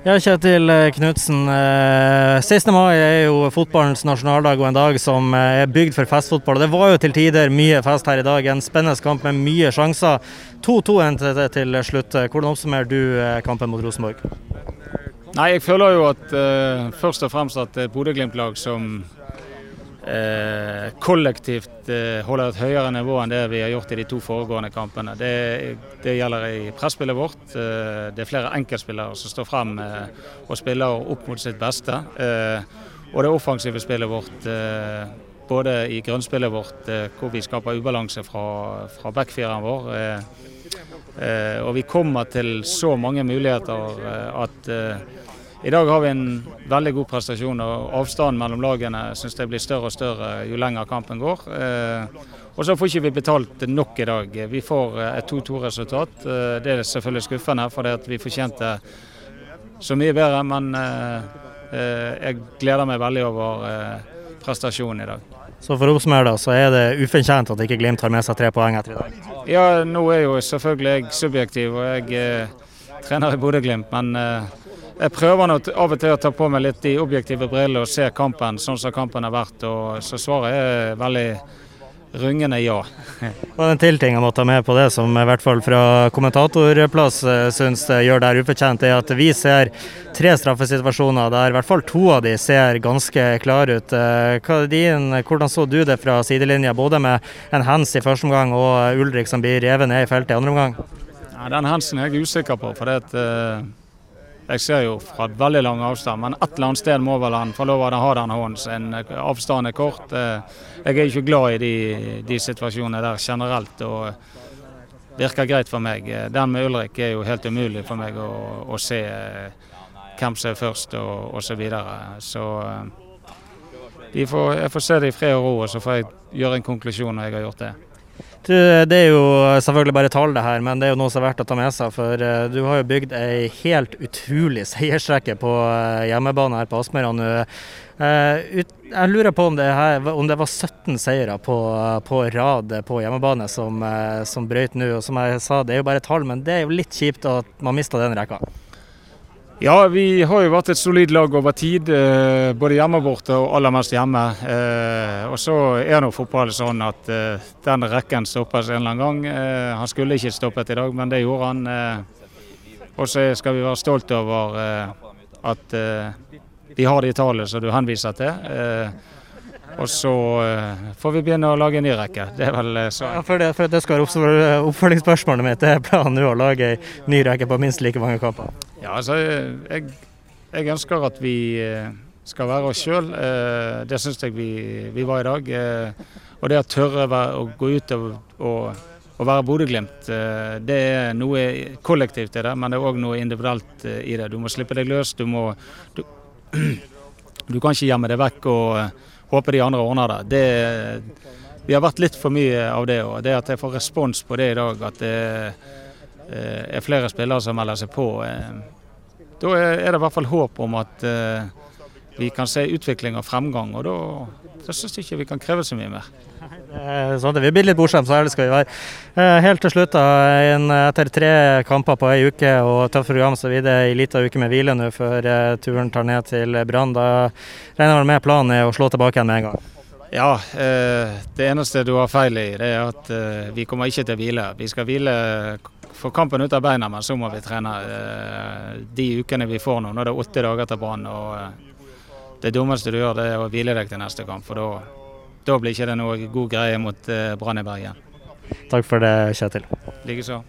Ja, Kjetil Knutsen. 16. mai er jo fotballens nasjonaldag og en dag som er bygd for festfotball. Det var jo til tider mye fest her i dag. En spennende kamp med mye sjanser. 2-2 til slutt. Hvordan oppsummerer du kampen mot Rosenborg? Nei, Jeg føler jo at uh, først og fremst at det er Bodø-Glimt-lag som eh, kollektivt eh, holder et høyere nivå enn det vi har gjort i de to foregående kampene. Det, det gjelder i presspillet vårt. Eh, det er flere enkeltspillere som står frem eh, og spiller opp mot sitt beste. Og det offensive spillet vårt, både i grunnspillet vårt, hvor vi skaper ubalanse fra, fra backfireren vår. og vi kommer til så mange muligheter at i dag har vi en veldig god prestasjon, og avstanden mellom lagene synes jeg blir større og større jo lenger kampen går. Eh, og så får ikke vi betalt nok i dag. Vi får eh, et 2-2-resultat. Eh, det er selvfølgelig skuffende, for vi fortjente så mye bedre. Men jeg gleder meg veldig over prestasjonen i dag. Så for å oppsummere, så er det ufortjent at ikke Glimt har med seg tre poeng etter i dag? Ja, nå er jo selvfølgelig jeg subjektiv, og jeg eh, trener i Bodø-Glimt. Men eh, jeg prøver nå av og til å ta på meg litt de objektive brillene og se kampen sånn som kampen har vært. og Så svaret er veldig rungende ja. og En til ting jeg må ta med på det, som i hvert fall fra kommentatorplass eh, syns gjør det her ufortjent, er at vi ser tre straffesituasjoner der i hvert fall to av de ser ganske klare ut. Eh, din, hvordan så du det fra sidelinja, både med en hands i første omgang og Ulrik som blir revet ned i feltet i andre omgang? Ja, den handsen er jeg usikker på. for det at uh jeg ser jo fra veldig lang avstand, men et eller annet sted må vel han få lov å ha den hånden. Avstanden er kort. Eh, jeg er ikke glad i de, de situasjonene der generelt. og virker greit for meg. Den med Ulrik er jo helt umulig for meg å, å se eh, hvem som er først og osv. Så, videre. så eh, får, jeg får se det i fred og ro, og så får jeg gjøre en konklusjon når jeg har gjort det. Du, det er jo selvfølgelig bare tall, det her, men det er jo noe som er verdt å ta med seg. For uh, du har jo bygd ei helt utrolig seiersrekke på uh, hjemmebane her på Aspmyra nå. Uh, jeg lurer på om det, her, om det var 17 seire på, på, rad på hjemmebane som, som brøyt nå. Og som jeg sa, det er jo bare tall, men det er jo litt kjipt at man mista den rekka. Ja, vi har jo vært et solid lag over tid. Eh, både hjemme og borte, og aller mest hjemme. Eh, og så er nå fotballen sånn at eh, den rekken stoppes en eller annen gang. Han skulle ikke stoppet i dag, men det gjorde han. Og så skal vi være stolt over at vi har de tallene som du henviser til. Og så får vi begynne å lage en ny rekke. Det er vel så. Ja, for, det, for det skal være oppfølgingsspørsmålet mitt. Det er planen nå å lage en ny rekke på minst like mange kamper? Ja, altså, jeg, jeg, ønsker at vi eh, skal være oss sjøl. Eh, det syns jeg vi, vi, var i dag. Eh, og det å tørre å gå ut og, og, å være Bodø-Glimt, det er noe kollektivt i det, men det er òg noe individuelt i det. Du må slippe deg løs. Du, må, du, du kan ikke gjemme deg vekk og håpe de andre ordner det. det. Vi har vært litt for mye av det. Og det at jeg får respons på det i dag, at det Eh, er flere spillere som melder seg på. Eh, da er det i hvert fall håp om at eh, vi kan se utvikling og fremgang, og da, da syns jeg ikke vi kan kreve så mye mer. Sånn, vi blir litt bortskjemt, så ærlige skal vi være. Helt til slutt, da, etter tre kamper på ei uke og tøft program, så blir det ei lita uke med hvile nå før turen tar ned til Brann. Da regner vel med planen er å slå tilbake igjen med en gang? Ja, det eneste du har feil i, det er at vi kommer ikke til å hvile. Vi skal hvile få kampen ut av beina, men så må vi trene eh, de ukene vi får nå. Nå er det åtte dager til Brann. Det dummeste du gjør, det er å hvile deg til neste kamp. For da blir ikke det noe god greie mot eh, Brann i Bergen. Takk for det, Kjetil. Likeså.